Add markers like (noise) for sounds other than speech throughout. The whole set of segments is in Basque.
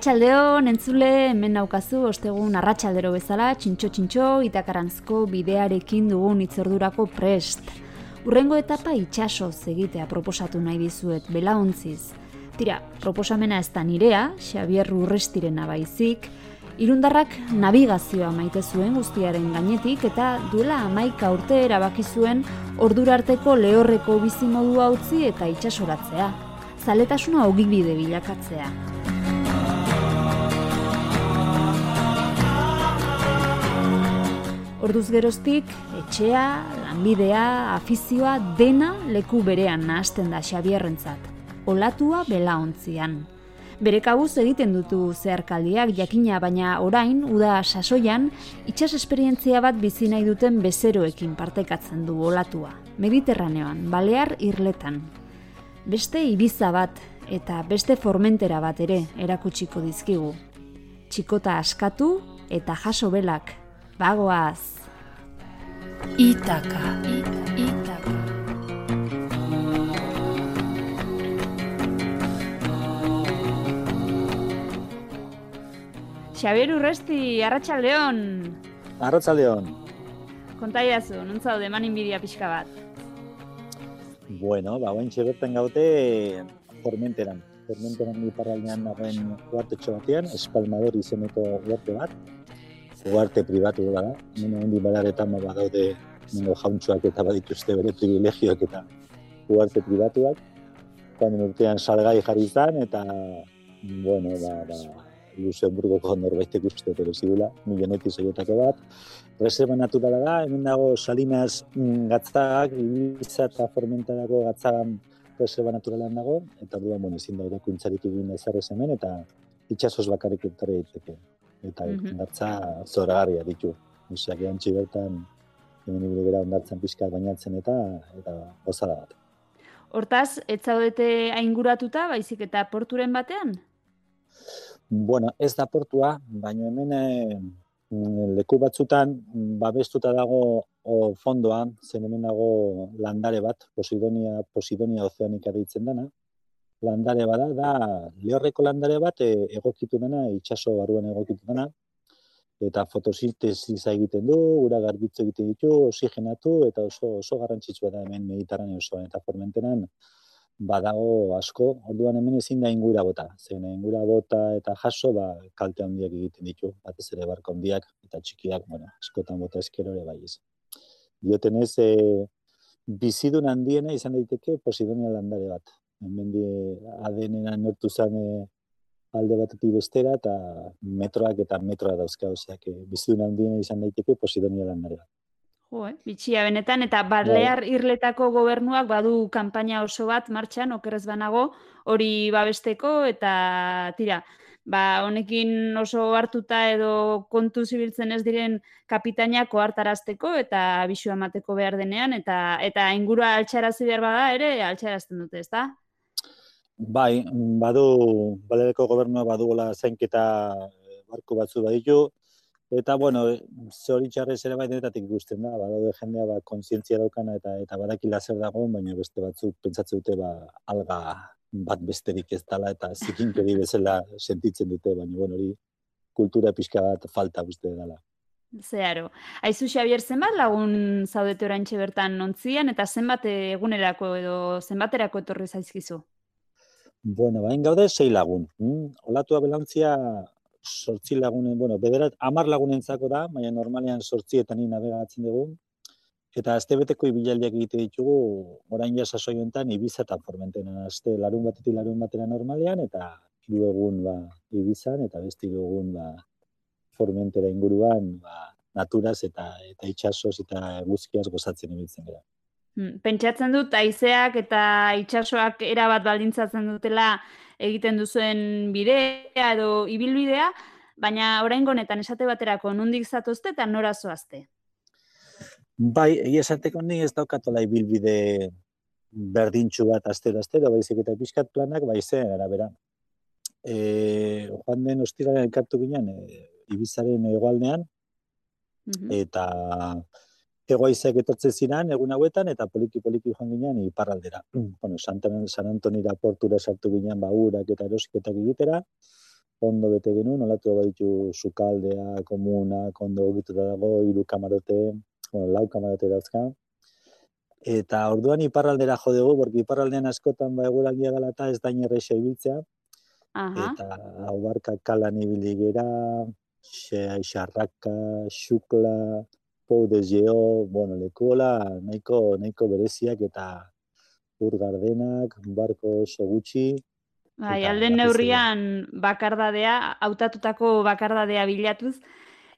Arratxaldeon, entzule, hemen naukazu, ostegun arratsaldero bezala, txintxo-txintxo, itakarantzko bidearekin dugun itzordurako prest. Urrengo etapa itxasoz egitea proposatu nahi dizuet, belaontziz. Tira, proposamena ez da nirea, Xabier Urrestirena baizik, Irundarrak navigazioa maite zuen guztiaren gainetik eta duela amaika urte erabaki zuen ordurarteko lehorreko bizimodua utzi eta itxasoratzea. Zaletasuna ogibide bilakatzea. Orduz geroztik, etxea, lanbidea, afizioa, dena leku berean nahasten da Xabierrentzat. Olatua belaontzian. Bere kabuz egiten dutu zeharkaldiak jakina baina orain, uda sasoian, itxas esperientzia bat bizi nahi duten bezeroekin partekatzen du olatua. Mediterraneoan, Balear irletan. Beste Ibiza bat eta beste Formentera bat ere erakutsiko dizkigu. Txikota askatu eta jaso belak. Bagoaz! Itaka. Itaka. Xabier Urresti, Arratxaldeon! Arratzaldeon. Kontaiazu, non zaude eman inbidia pixka bat. Bueno, ba, oain bertan gaute Formenteran. Formenteran iparraldean nagoen uartetxo batean, Espalmador izeneko uarte bat. Uarte pribatu da. Nene hondi badaretan ba, badaude nengo jauntxoak eta badituzte bere privilegioak eta uarte pribatuak. Joan urtean salgai jarri izan eta, bueno, ba, ba, Luxemburgoko norbaitek uste pero zidula, milionetik zeiotako bat. Reserva naturala da, hemen dago Salinas mm, gatzak, Ibiza eta Formentarako gatzagan reserva naturalan dago, eta orduan bueno, ezin da irakuntzarik egin ezarrez hemen, eta itxasoz bakarrik etorri daiteke. Eta mm Mhm. ondartza zoragarria ditu. Oseak eantxi bertan, hemen ibili gara ondartzan pixka bainatzen eta eta gozada bat. Hortaz, ez zaudete ainguratuta, baizik eta porturen batean? Bueno, ez da portua, baina hemen mm, leku batzutan babestuta dago o fondoa, zen hemen dago landare bat, Posidonia, Posidonia ozeanika deitzen dana. Landare bada, da lehorreko landare bat e, egokitu dena, itxaso barruan egokitu dena, eta fotosintesiza egiten du, ura garbitzu egiten ditu, oxigenatu, eta oso, oso garrantzitsua da hemen Mediterraneo osoan, eta Formenteran badago asko, orduan hemen ezin da ingura bota. Zen ingura bota eta jaso, ba, kalte handiak egiten ditu, batez ere barko handiak eta txikiak, bueno, askotan bota eskero ere bai ez. Dioten ez, e, bizidun handiena izan daiteke Posidonia landare bat. Hemen di ADN-a nortu zen e, alde batetik bestera eta metroak eta metroa dauzka, oseak, e, bizidun handiena izan daiteke Posidonia landare bat. Jo, eh? bitxia benetan, eta Balear Irletako gobernuak badu kanpaina oso bat martxan, okerrez banago, hori babesteko, eta tira, ba, honekin oso hartuta edo kontu zibiltzen ez diren kapitainak ohartarazteko eta abisua emateko behar denean, eta eta ingurua altxarazi behar bada ere, altxarazten dute, ezta? Bai, badu, balereko gobernua badugola zainketa eh, barku batzu baditu, eta bueno, zoritxarrez ere bai denetatik ikusten da, badaude jendea ba, kontzientzia daukana eta eta badakila zer dagoen, baina beste batzuk pentsatzen dute ba, alga bat besterik ez dela eta zikinkeri bezala sentitzen dute, baina bueno, hori kultura pixka bat falta uste dela. Zeharo. Aizu Xabier, zenbat lagun zaudete oraintxe bertan nontzian, eta zenbat egunerako edo zenbaterako etorri zaizkizu? Bueno, bain gaude sei lagun. Mm? Olatua belantzia sortzi lagunen, bueno, bederat, amar lagunentzako da, baina normalean sortzietan nabegatzen dugu. Eta astebeteko ibilaldiak egite ditugu, orain ja sasoi honetan Ibiza eta Formentena. Aste larun batetik larun batera normalean, eta hiru egun ba, Ibizan, eta beste hiru egun ba, Formentera inguruan, ba, naturaz eta eta itxasoz eta guzkiaz gozatzen ibiltzen gara. Hmm, pentsatzen dut, aizeak eta itsasoak erabat baldintzatzen dutela egiten duzuen bidea edo ibilbidea, baina orain honetan esate baterako nundik zatozte eta nora zoazte? Bai, egia esateko ni ez daukatola ibilbide berdintxu bat astero astero baizik eta pixkat planak bai zen arabera. Eh, joan den ostiraren elkartu ginen e, Ibizaren hegoaldean eta egoaizek etortzen ziren egun hauetan eta poliki poliki joan ginen iparraldera. Mm. Bueno, San, San Antonira portura sartu ginen ba urak eta erosketak egitera. Ondo bete genuen, olatu baditu sukaldea, komuna, ondo egituta dago, hiru kamarote, bueno, lau kamarote dauzka. Eta orduan iparraldera jo dugu, porque iparraldean askotan ba eguraldia dela eta ez da inerreixa ibiltzea. Eta hau barka kalan ibili gera, xarraka, xukla, pou de geo, bueno, lekuola nahiko, nahiko bereziak eta ur gardenak, barko oso gutxi. Bai, alden neurrian bakardadea, hautatutako bakardadea bilatuz.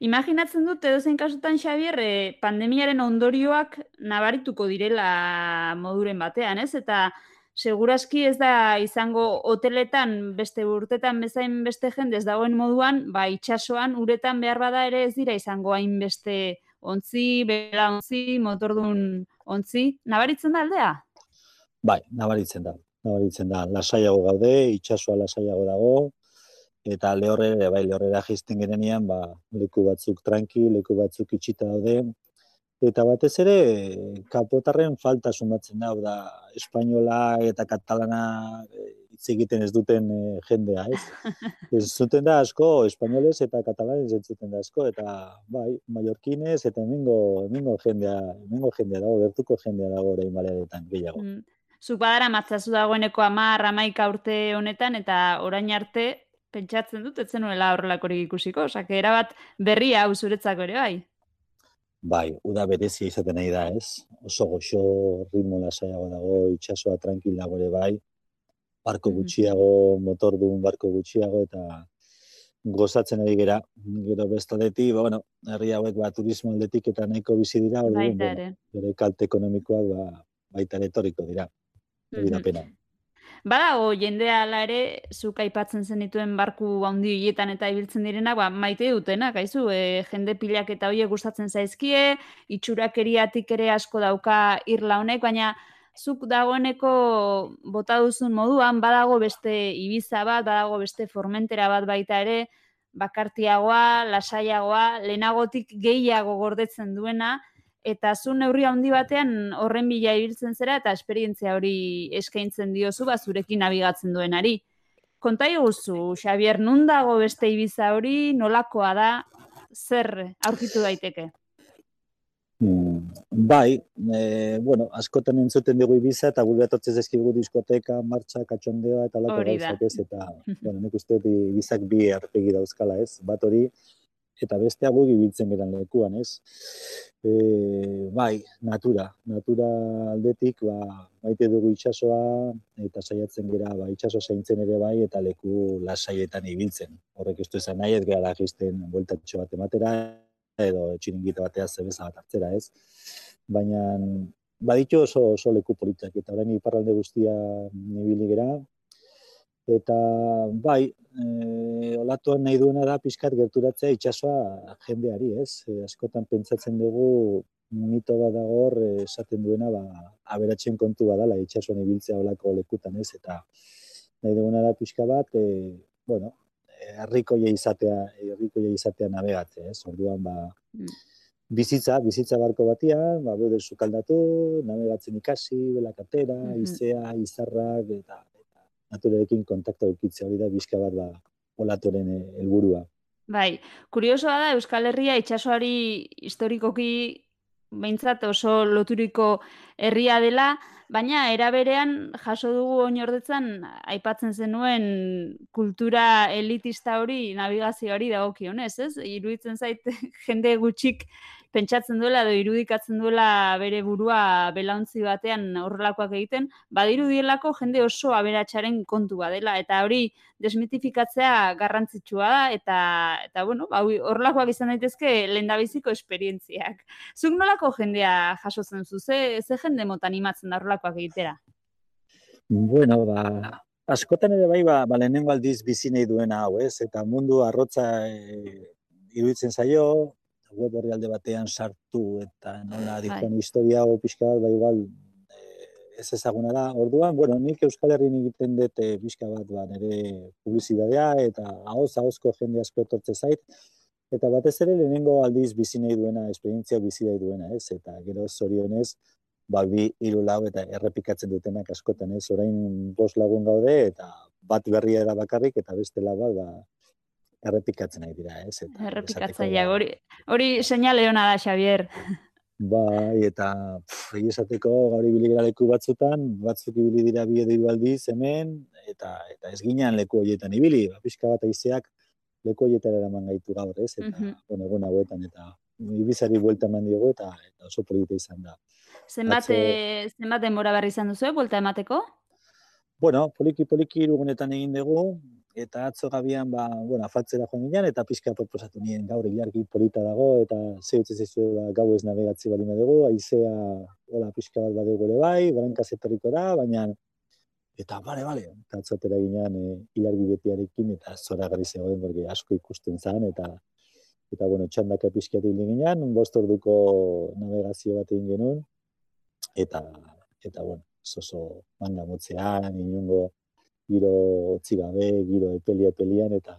Imaginatzen dut, edo zen kasutan, Xabier, eh, pandemiaren ondorioak nabarituko direla moduren batean, ez? Eta segurazki ez da izango hoteletan beste urtetan bezain beste jende ez dagoen moduan, ba itsasoan uretan behar bada ere ez dira izango hain beste ontzi, bela ontzi, motordun ontzi, nabaritzen da aldea? Bai, nabaritzen da. Nabaritzen da, lasaiago gaude, itsasoa lasaiago dago, eta lehorre, bai, lehorrera jisten gerenean, ba, leku batzuk tranqui, leku batzuk itxita daude, Eta batez ere, kapotarren falta sumatzen da, da, espainola eta katalana eh, hitz egiten ez duten eh, jendea, ez? (laughs) Ez zuten da asko, espainoles eta katalanes ez zuten da asko, eta bai, mallorquines eta hemengo, hemengo jendea, hemengo jendea dago, gertuko jendea dago orain balearetan gehiago. Mm. Zuk badara matzazu dagoeneko amar, amaika urte honetan, eta orain arte, pentsatzen dut, ez zenuela horrelakorik ikusiko, osak, erabat berria hau zuretzako ere bai. Bai, uda berezia izaten nahi da, ez? Oso goxo, ritmo lasaiago dago, itxasoa tranquil dago ere bai, barko gutxiago, motor duen barko gutxiago, eta gozatzen ari gera, gero bestaldetik, ba, bueno, herri hauek ba, turismo aldetik eta nahiko bizi dira, hori, bere kalte ekonomikoak ba, baita retoriko dira, hori da pena. Badago jendea ala ere zuk aipatzen zenituen barku handi hiletan eta ibiltzen direnak, ba maite dutena, gaizu, e, jende pilak eta hoiek gustatzen zaizkie, itxurakeriatik ere asko dauka irla honek, baina zuk dagoeneko bota duzun moduan badago beste Ibiza bat, badago beste Formentera bat baita ere, bakartiagoa, lasaiagoa, lehenagotik gehiago gordetzen duena, eta zu neurri handi batean horren bila ibiltzen zera eta esperientzia hori eskaintzen diozu ba zurekin nabigatzen duenari. Konta iguzu, Xavier, nun dago beste ibiza hori, nolakoa da, zer aurkitu daiteke? Mm, bai, e, bueno, askotan entzuten dugu ibiza eta gure atotzez ezkigu diskoteka, martxa, katxondea eta lako gauzak ez, eta (laughs) bueno, nik uste ibizak bi arpegi dauzkala ez, bat hori, eta beste gu ibiltzen geran lekuan, ez? E, bai, natura, natura aldetik, ba, maite dugu itsasoa eta saiatzen gera, ba, itsaso zaintzen ere bai, eta leku lasaietan ibiltzen. Horrek ez du esan nahi, ez gara jisten bueltatxo bat ematera, edo txiringita batea zebeza bat hartzera, ez? Baina, baditu oso, oso leku politak, eta orain iparralde guztia nibili gera, eta bai, e, olatuan nahi duena da pixkat gerturatzea itsasoa jendeari, ez? E, askotan pentsatzen dugu mito bat dago hor esaten duena ba aberatzen kontu badala itsasoan ibiltzea olako lekutan, ez? Eta nahi duguna da pixka bat, e, bueno, herrikoia izatea, herrikoia izatea nabegatzea, ez? Orduan ba mm. bizitza, bizitza barko batian, ba bere sukaldatu, nabegatzen ikasi, belakatera, mm -hmm. izea, izarrak eta naturarekin kontakta eukitzea hori da bizka bat da olatoren eh, helburua. Bai, kuriosoa da Euskal Herria itsasoari historikoki behintzat oso loturiko herria dela, baina eraberean jaso dugu oinordetzan aipatzen zenuen kultura elitista hori, navigazio hori dagokionez, ez? Iruditzen zait (laughs) jende gutxik pentsatzen duela edo irudikatzen duela bere burua belauntzi batean horrelakoak egiten, badirudielako jende oso aberatsaren kontu badela eta hori desmitifikatzea garrantzitsua da eta eta bueno, ba horrelakoak izan daitezke lehendabiziko esperientziak. Zuk nolako jendea jasotzen zu? Ze ze jende mota animatzen da horrelakoak egitera? Bueno, ba, askotan ere bai, ba, ba lehenengo aldiz bizi nahi duena hau, ez? Eta mundu arrotza e, iruditzen zaio, web horri batean sartu eta nola bai. dikon historia hau pixka bat, ba igual e, ez ezaguna da. Orduan, bueno, nik Euskal Herrin egiten dut e, pixka bat, ba, nire publizidadea eta ahoz ahozko jende asko etortze zait. Eta batez ere lehenengo aldiz bizi nahi duena, esperientzia bizi nahi duena, ez? Eta gero zorionez, ba, bi hiru lau eta errepikatzen dutenak askotan ez? Orain bost lagun gaude eta bat berria da bakarrik eta beste laba ba errepikatzen nahi dira ez? Eta errepikatzaile hori hori seinale ona da Xavier. Bai, eta egi esateko gauri biligera leku batzutan, batzuk ibili dira bi edo aldiz hemen, eta eta ez ginean leku horietan ibili, ba, pixka bat aizeak leku horietan eraman gaitu gaur, ez? Eta, mm -hmm. bueno, hauetan, eta ibizari buelta eman diogu, eta, eta oso polita izan da. Zenbat, Atzo... Eh, zenbat denbora berri izan duzu, volta emateko? Bueno, poliki poliki irugunetan egin dugu, eta atzo gabian, ba, bueno, afatzera joan ginen, eta pixka proposatu nien gaur ilargi polita dago, eta zehutze zizu ba, gau ez navegatzi bali dugu, aizea, hola, pixka bat badegu ere bai, baranka zetoriko da, baina, eta bale, bale, eta atzotera ginen e, ilargi betiarekin, eta zora gari zegoen, asko ikusten zan, eta eta bueno, txandaka pixka ginen, bost orduko navegazio bat egin genuen, eta eta bueno, oso manga motzean, inungo giro otzi gabe, giro epelia epelian eta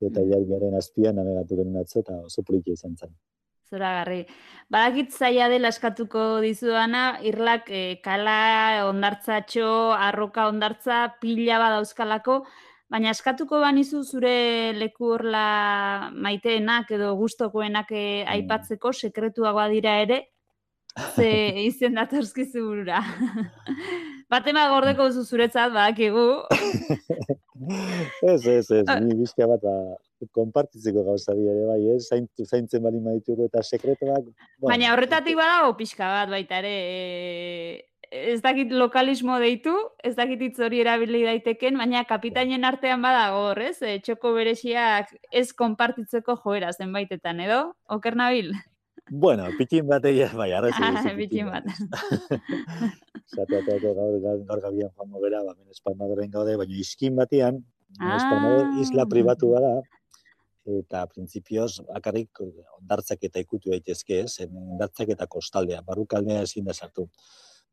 eta jargiaren mm. azpian navegatu genuen atzo eta oso politia izan zen. Zora garri. Badakit zaila dela eskatuko dizuana, irlak e, kala, ondartzatxo, arroka ondartza, pila badauzkalako, baina eskatuko banizu zure leku horla maiteenak edo gustokoenak e, aipatzeko, sekretuagoa dira ere, ze (laughs) izen datorskizu burura. Batema gordeko duzu zuretzat, badakigu. ez, ez, ez, ni bizkia bat, ba, konpartitzeko gauza ere, bai, ez, zaintu, zaintzen bali maituko eta sekretoak. Ba, Baina horretatik badago pixka bat, baita ere, ez dakit lokalismo deitu, ez dakit hitz hori erabili daiteken, baina kapitainen artean badago horrez, e, txoko bereziak ez konpartitzeko joera zenbaitetan, edo? Oker nabil? Bueno, pitin bat egia, bai, arra ah, pitin bat. Zateateko (laughs) gaur, gaur gabian joan mobera, ba, men gaude, baina iskin batian, ah. isla pribatu bada, eta printzipioz, akarrik ondartzak eta ikutu daitezke ez, ondartzak eta kostaldea, barrukaldea ezin da sartu.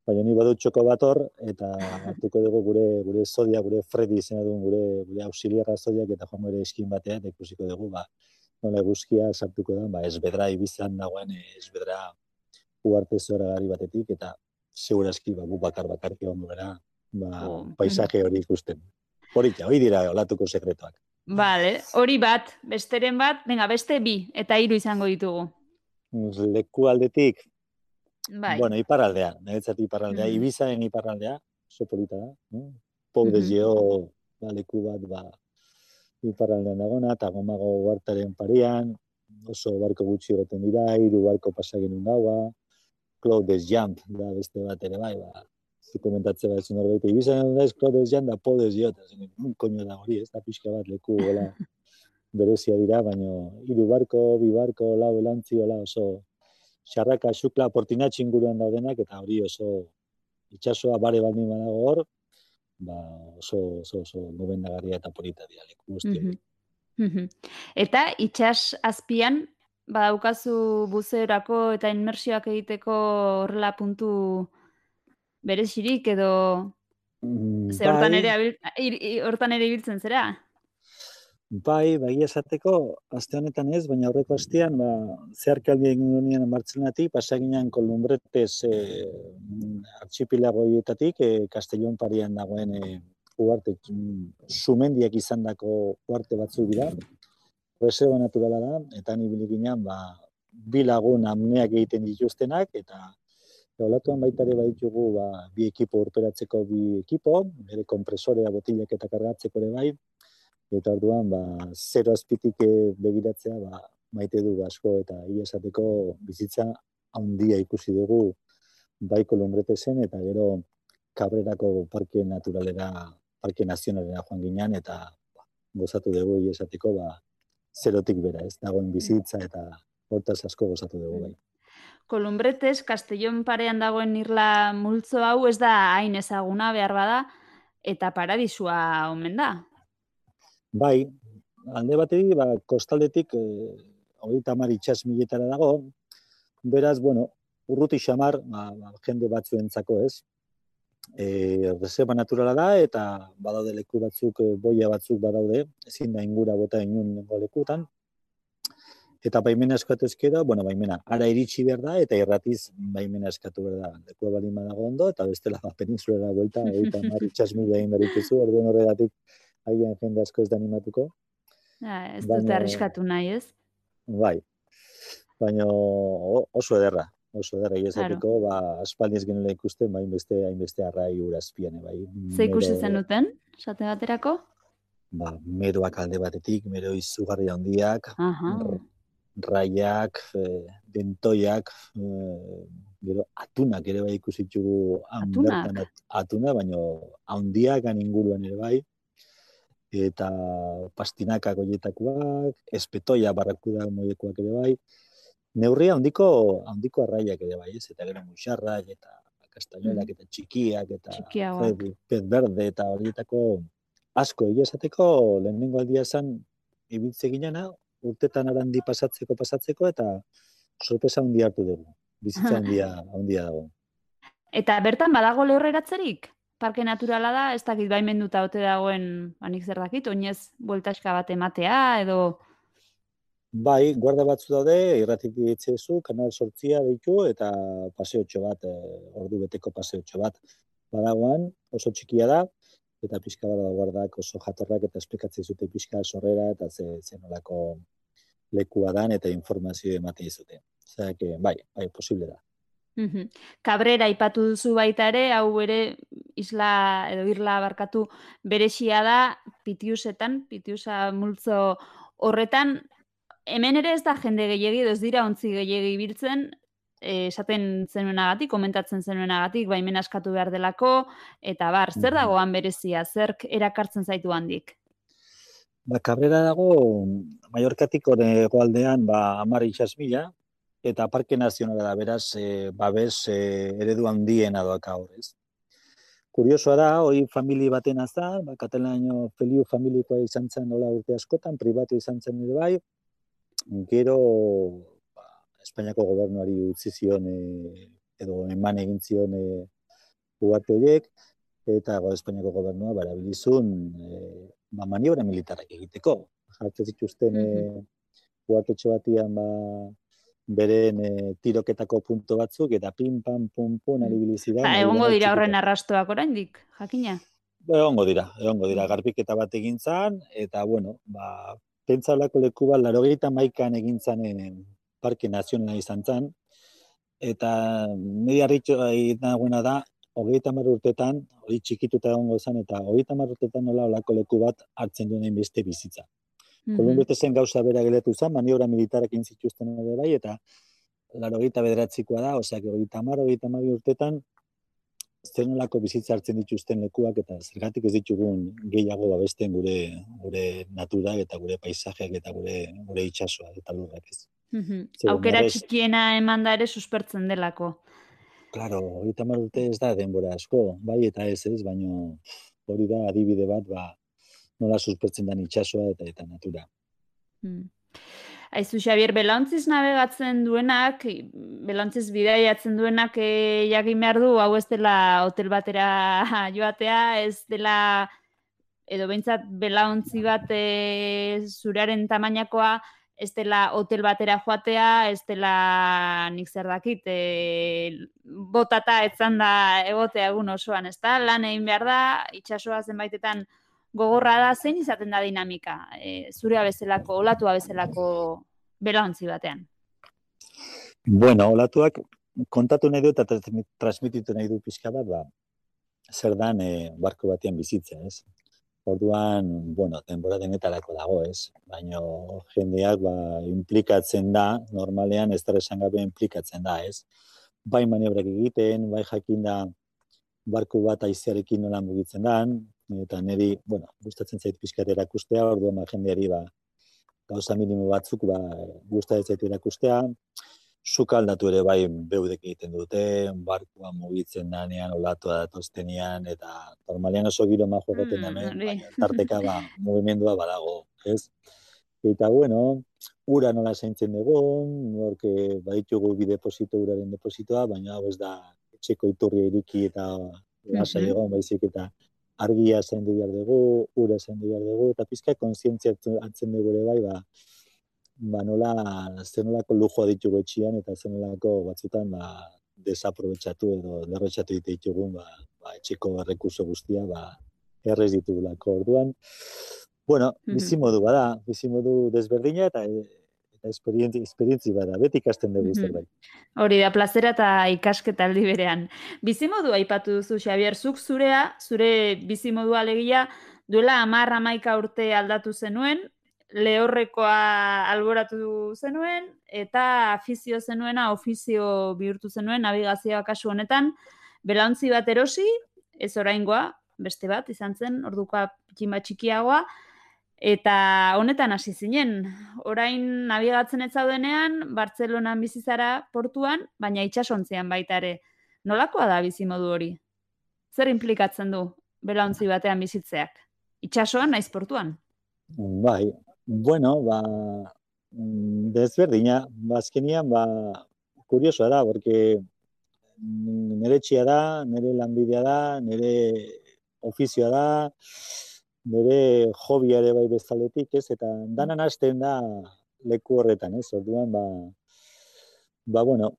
Baina ni badu txoko bat hor, eta hartuko dugu gure gure zodia, gure Freddy izena duen gure, gure auxiliarra zodiak, eta joan ere iskin batean, eta ikusiko dugu, ba, nola eguzkia sartuko da, ba, ez bedra ibizan dagoen, ez bedra uarte zora gari batetik, eta segurazki, ba, gu bakar bakar egon gara, ba, oh. paisaje hori ikusten. Hori, hori dira olatuko sekretoak. Vale, hori bat, besteren bat, venga, beste bi, eta hiru izango ditugu. Leku aldetik, bai. bueno, iparraldea, niretzat iparraldea, mm -hmm. ibizaren iparraldea, oso polita da, no? Pou mm -hmm. ba, leku bat, ba, iparraldean dagona, eta gomago huartaren parian, oso barko gutxi goten dira, hiru barko pasagenun gaua, Claudes Jump, da beste bat ere bai, ba, zu komentatzea bat zuen horbait, ibizan da ez Claudes Jump da Podes Jota, zen, un koño da hori, ez da pixka bat leku gola (laughs) berezia dira, baina hiru barko, bi barko, lau elantzi, oso xarraka, xukla, portinatxin guruan daudenak, eta hori oso itxasoa bare baldin badago hor, ba, oso, oso, oso gobendagarria eta polita dira leku guzti Eta itxas azpian, badaukazu buzerako eta inmersioak egiteko horrela puntu berezirik edo mm, ze hortan bai. ere, hortan ere ibiltzen zera? Bai, bai esateko, aste honetan ez, baina aurreko astean, ba, zeharkaldi egin duen martzenatik, pasaginan kolumbretez e, artxipilagoietatik, e, Castellón parian dagoen e, uarte, sumendiak izan dako uarte batzu dira, reserva naturala da, eta nibili ginen, ba, bi lagun amneak egiten dituztenak, eta Olatuan baita ere baitugu ba, bi ekipo urperatzeko bi ekipo, bere kompresorea botilak eta kargatzeko ere bai, eta orduan ba zero azpitik eh, begiratzea ba maite du asko eta ia esateko bizitza handia ikusi dugu bai kolumbretesen eta gero kabrerako parke naturalera, parke nazionalera joan ginean eta ba, gozatu dugu ia esateko ba, zerotik bera, ez dagoen bizitza eta hortaz asko gozatu dugu bai. Kolumbretes, Castellón parean dagoen irla multzo hau ez da hain ezaguna behar bada, eta paradisua omen da. Bai, alde batetik, ba, kostaldetik, e, hori tamar itxas miletara dago, beraz, bueno, urruti xamar, ba, ba, jende batzuentzako ez, e, reserva naturala da, eta badaude leku batzuk, e, boia batzuk badaude, ezin da ingura bota inun lekutan, eta baimena eskatu ezkero, bueno, baimena, ara iritsi behar da, eta irratiz baimena eskatu behar da. Lekua bali dago ondo, eta bestela ba, peninsulera buelta, eta marri (laughs) txasmila egin berituzu, orduan horregatik haien jende asko ez da animatuko. Ja, ez dute arriskatu nahi, ez? Bai, baina oso ederra, oso ederra, iezatiko, claro. ba, aspaldiz genela ikusten, bain beste, hainbeste arrai urazpian, bai. Ze ikusi zen duten, sate baterako? Ba, meroak alde batetik, mero izugarri handiak, raiak, e, dentoiak, e, gero atunak ere bai ikusitxugu atunak? atuna, baina handiak inguruan ere bai, eta pastinaka goietakoak, espetoia barrakuda moiekoak ere bai, neurria handiko handiko arraiak ere bai, ez? Eta gero muxarrak eta kastainolak eta txikiak eta pez berde eta horietako asko egia esateko lehenengo aldia esan ibiltze ginena urtetan arandi pasatzeko pasatzeko eta sorpresa handi hartu dugu. Bizitza (laughs) handia handia dago. Eta bertan badago lehorreratzerik? Parke naturala da, ez dakit baimenduta ote dagoen, anik zer dakit, oinez bueltaska bat ematea edo Bai, guarda batzu daude, irratik ditzezu, kanal sortzia ditu eta paseotxo bat, e, ordu beteko paseotxo bat. Badagoan, oso txikia da, eta pixka bada guardak oso jatorrak eta esplikatzen zute pixka sorrera eta ze, ze nolako lekua dan eta informazio ematen zute. Osea, bai, bai, posible da. Kabrera ipatu duzu baita ere, hau ere isla edo irla barkatu beresia da Pitiusetan, Pitiusa multzo horretan. Hemen ere ez da jende gehiegi, ez dira ontzi gehiegi biltzen, eh, esaten zenuenagatik, komentatzen zenuenagatik, baimen askatu behar delako, eta bar, zer dagoan berezia, zer erakartzen zaitu handik? Ba, kabrera dago, Mallorkatik hori goaldean, ba, amar mila, eta Parke Nazionala da, beraz, e, babes e, eredu handien adoak horrez. Kuriosoa da, hoi famili baten azta, ba, katelaino feliu familikoa izan zen nola urte askotan, pribatu izan zen ere bai, gero Espainiako gobernuari utzi zion e, edo eman egin zion e, ugarte horiek, eta go, Espainiako gobernua barabilizun e, ba, maniobra militarak egiteko. Jartzen zituzten mm -hmm. e, batian ba, beren e, tiroketako punto batzuk, eta pim, pam, pum, pum, ari bilizida. Ha, egongo dira horren arrastoak oraindik, jakina? Ba, egongo dira, egongo dira, garbiketa bat egin zan, eta, bueno, ba, pentzalako leku bat, laro maikan egin zanen parke nazionala izan zen, eta nire harritxo nagoena da, hogeita mar urtetan, hori txikituta egongo zen, eta hogeita mar urtetan nola olako leku bat hartzen duen beste bizitza. Mm -hmm. zen gauza bera geletu zen, maniobra militarak inzituzten ere bai, eta laro hogeita bederatzikoa da, osea, hogeita mar, hogeita mar urtetan, zer nolako bizitza hartzen dituzten lekuak, eta zergatik ez ditugun gehiago babesten gure gure natura eta gure paisajeak eta gure gure itsasoa eta lurrak ez. Aukera txikiena eman da ere suspertzen delako. Claro, hori urte ez da denbora asko, bai eta ez ez, baino hori da adibide bat, ba, nola suspertzen da itxasoa eta eta natura. Hmm. Aizu Xavier, belantziz nabegatzen duenak, belantziz bidaiatzen duenak e, jakin behar du, hau ez dela hotel batera (laughs) joatea, ez dela edo behintzat belauntzi bat e, zuraren tamainakoa, ez dela hotel batera joatea, ez dela nik zer dakit, e, botata etzan da egotea egun osoan, ez da, lan egin behar da, itxasoa zenbaitetan gogorra da, zein izaten da dinamika, e, zure abezelako, olatu abezelako belauntzi batean? Bueno, olatuak kontatu nahi du eta transmititu nahi du pixka bat, ba, zer dan e, barko batean bizitza, ez? Orduan, bueno, denbora denetarako dago, ez? Baina jendeak ba, implikatzen da, normalean ez esan gabe implikatzen da, ez? Bai maniobrak egiten, bai jakin da barku bat aizearekin nola mugitzen dan, eta niri, bueno, gustatzen zait pixkat erakustea, orduan ba, jendeari ba, gauza minimo batzuk ba, gustatzen zait erakustea, sukaldatu ere bai beudek egiten dute, barkua mugitzen danean, olatua datoztenean, eta normalean oso giro majo egiten mm, baina tarteka ba, (laughs) mugimendua badago, ez? Eta bueno, ura nola zaintzen dugun, norke baditugu bi deposito uraren depositoa, baina hau ez da etxeko iturria iriki eta lasa egon, baizik eta argia zaindu behar dugu, ura zaindu behar dugu, eta pizka konsientzia atzen dugu ere bai, ba, ba nola zenolako lujoa ditugu etxian eta zenolako batzutan ba desaprobetxatu edo derretxatu ditugun ba, ba etxeko errekurso guztia ba errez ditugulako orduan. Bueno bizi modu bada bizi modu desberdina eta eta esperientzia esperientzia bada beti ikasten dugu zerbait. Hori da plazera eta ikasketa aldi berean. Bizi modu aipatu duzu Xavier zuk zurea zure bizi modua alegia duela 10 11 urte aldatu zenuen lehorrekoa alboratu zenuen, eta afizio zenuena ofizio bihurtu zenuen navigazioa kasu honetan, belauntzi bat erosi, ez oraingoa, beste bat, izan zen, orduka txima txikiagoa, eta honetan hasi zinen, orain nabigatzen ez zaudenean, Bartzelonan bizizara portuan, baina itxasontzean baita ere. Nolakoa da bizi modu hori? Zer implikatzen du belauntzi batean bizitzeak? Itxasoan naiz portuan? Bai, Bueno, ba, mm, desberdina, bazkenian, ba, kuriosoa da, porque nire txia da, nire lanbidea da, nire ofizioa da, nire hobia ere bai bezaletik, ez, eta danan hasten da leku horretan, ez, orduan, ba, ba, bueno,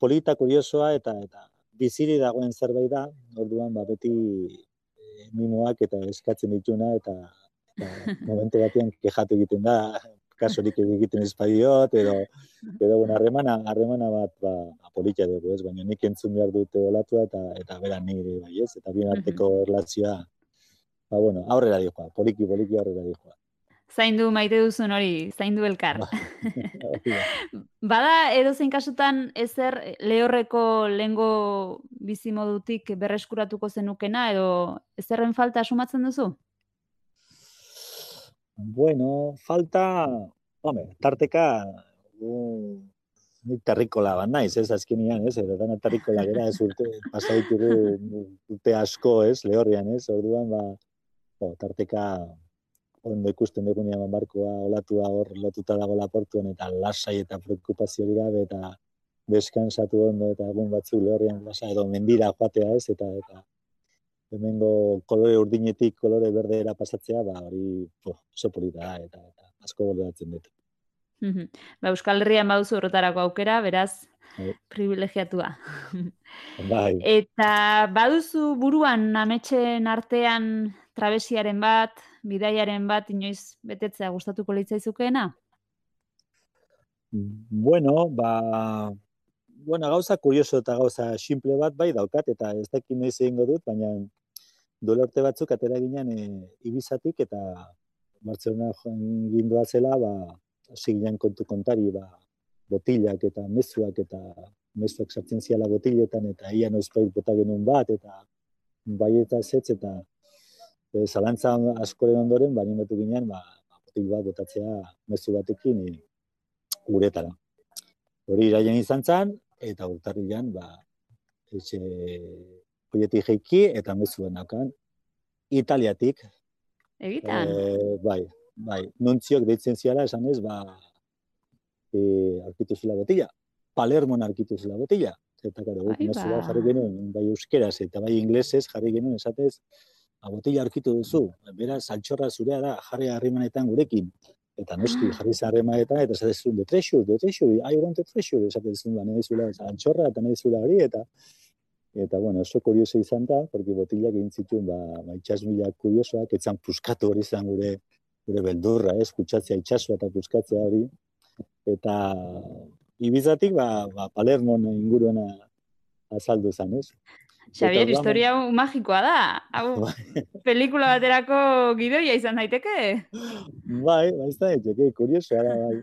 polita kuriosoa eta eta biziri dagoen zerbait da, orduan, ba, beti eh, mimoak eta eskatzen dituna, eta ba, (laughs) momentu batean kejatu egiten da, kasorik egiten espadiot, edo, edo bueno, harremana, harremana bat ba, politia dugu, ez? baina nik entzun behar dute olatua eta eta bera nire, bai, ez? Eta bien arteko erlatzioa, ba, bueno, aurrera dihoa, poliki, poliki aurrera dihoa. Zaindu maite duzun hori, zaindu elkar. Ba, (laughs) Bada, edo zein kasutan, ezer lehorreko lengo bizimodutik berreskuratuko zenukena, edo ezerren falta asumatzen duzu? Bueno, falta, home, tarteka, ni terrikola bat naiz, ez, azkenian, ez, edo dana terrikola gara, ez urte, pasaitugu urte asko, ez, lehorrian, ez, orduan, ba, o, tarteka, ondo ikusten dugu nian barkoa, olatua hor, lotuta dago laportuan, eta lasai eta preokupazio dira, eta deskansatu ondo, eta egun batzu lehorrian, lasa, edo mendira joatea, ez, eta, eta, hemengo kolore urdinetik kolore berdera pasatzea, ba, hori oso polita da, eta, eta asko goleatzen dut. ba, Euskal Herrian bauzu horretarako aukera, beraz, bai. privilegiatua. bai. Eta baduzu buruan ametxen artean trabesiaren bat, bidaiaren bat, inoiz betetzea gustatuko litzaizukeena? Bueno, ba, bueno, gauza kurioso eta gauza simple bat bai daukat, eta ez dakit noiz egingo dut, baina duela urte batzuk atera ginen e, Ibizatik eta Bartzelona gindua zela, ba, ziginan kontu kontari, ba, botilak eta mezuak eta mezuak sartzen ziala botiletan eta ia noizpait bota genuen bat eta bai eta zetz eta e, zalantza askoren ondoren, ba, nimatu ginen, ba, botil bat botatzea mezu batekin e, uretara. Hori iraien izan zen, eta urtarrian, ba, etxe proietik jeiki eta mezuen nakan. Italiatik. Egitan? E, bai, bai. Nuntziok deitzen ziala esan ez, ba, e, arkitu zila botila. Palermon arkitu zila botila. Eta gara, bai, ba. jarri genuen, bai euskeraz eta bai inglesez jarri genuen esatez, botila arkitu duzu. Beraz, altxorra zurea da, jarri harrimanetan gurekin. Eta noski, ah. jarri zarremanetan, eta esatez de treasure, de treasure, I want a treasure, esatez zuen, ba, nahi zula, altxorra, eta nahi zula hori, eta Eta, bueno, oso kurioso izan da, porque botilak egin zituen, ba, ba itxasmila kuriosoak, etzan puskatu hori izan gure, gure beldurra, ez, kutsatzea itxasua eta puskatzea hori. Eta, ibizatik, ba, ba Palermon inguruena azaldu zen, ez? Xavier, historia hau magikoa da. Hau, (laughs) Bai. pelikula baterako gidoia izan daiteke. Bai, bai, ez da daiteke, kuriosoa da, bai.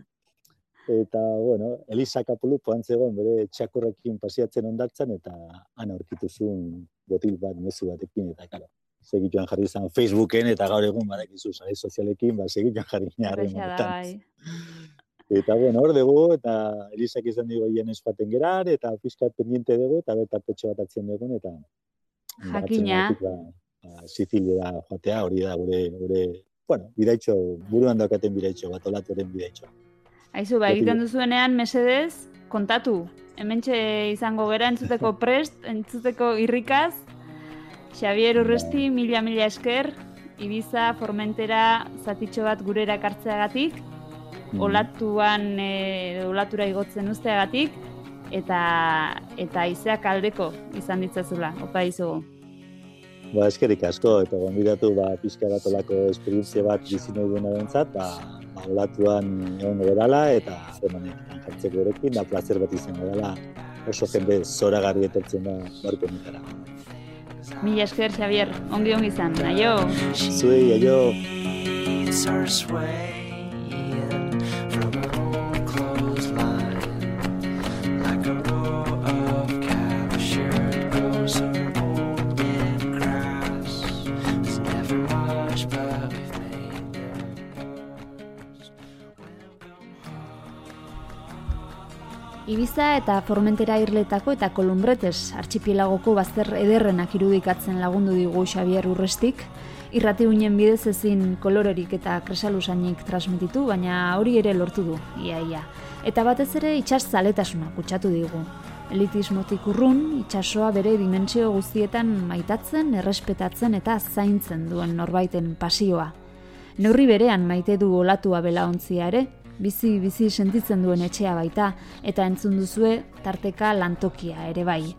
Eta, bueno, Elisa Kapulu poan zegoen bere txakurrekin pasiatzen ondartzen, eta han aurkitu zuen botil bat, mezu batekin, eta, karo, segituan jarri izan Facebooken, eta gaur egun badakizu sare sozialekin, ba, segituan jarri harremanetan. bai. Eta, bueno, hor dugu, eta Elisak izan dugu hien espaten gerar, eta pizkat pendiente dugu, eta beta petxo bat atzen dugu, eta... Jakina. dugu, Ba, ba, Sizilia joatea, hori da, gure, gure, bueno, bidaitxo, buruan daukaten bidaitxo, bat olatuaren bidaitxo. Aizu, ba, egiten duzuenean, mesedez, kontatu. Hementxe izango gera entzuteko (laughs) prest, entzuteko irrikaz. Xavier Urresti, mila mila esker, Ibiza, Formentera, zatitxo bat gure erakartzeagatik, Mm. olatuan, e, olatura igotzen usteagatik, eta eta izeak aldeko izan ditzazula, opa izugu. Ba, eskerik asko, eta gonbidatu, ba, pixka bat olako esperientzia bat bizi nahi duena bentzat, ba, ba, olatuan egon gerala, eta harremanetan jartzeko erekin, da placer bat izango dela, oso jende zoragarri etortzen da barko honetara. Mila esker, Xavier, ongi ongi izan, aio! Zuei, aio! Ibiza eta Formentera irletako eta Kolumbretes artxipielagoko bazter ederrenak irudikatzen lagundu digu Xavier Urrestik, irrati uinen bidez ezin kolorerik eta kresalusainik transmititu, baina hori ere lortu du, iaia. Eta batez ere itxas zaletasuna kutsatu digu. Elitismotik urrun, itsasoa bere dimentsio guztietan maitatzen, errespetatzen eta zaintzen duen norbaiten pasioa. Neurri berean maite du olatua belaontzia ere, bizi bizi sentitzen duen etxea baita eta entzun duzue tarteka lantokia ere bai.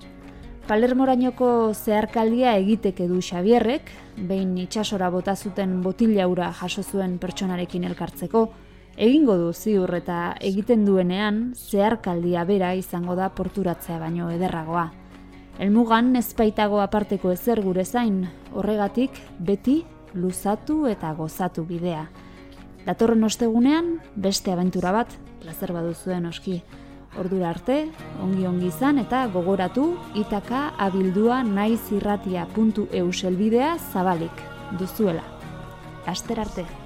Palermorainoko zeharkaldia egiteke du Xabierrek, behin itsasora bota zuten botilaura jaso zuen pertsonarekin elkartzeko, egingo du ziur eta egiten duenean zeharkaldia bera izango da porturatzea baino ederragoa. Elmugan ez baitago aparteko ezer gure zain, horregatik beti luzatu eta gozatu bidea. Datorren ostegunean, beste abentura bat, plazer baduzuen oski. Ordura arte, ongi ongi izan eta gogoratu itaka abildua naizirratia.eu selbidea zabalik duzuela. Aster arte.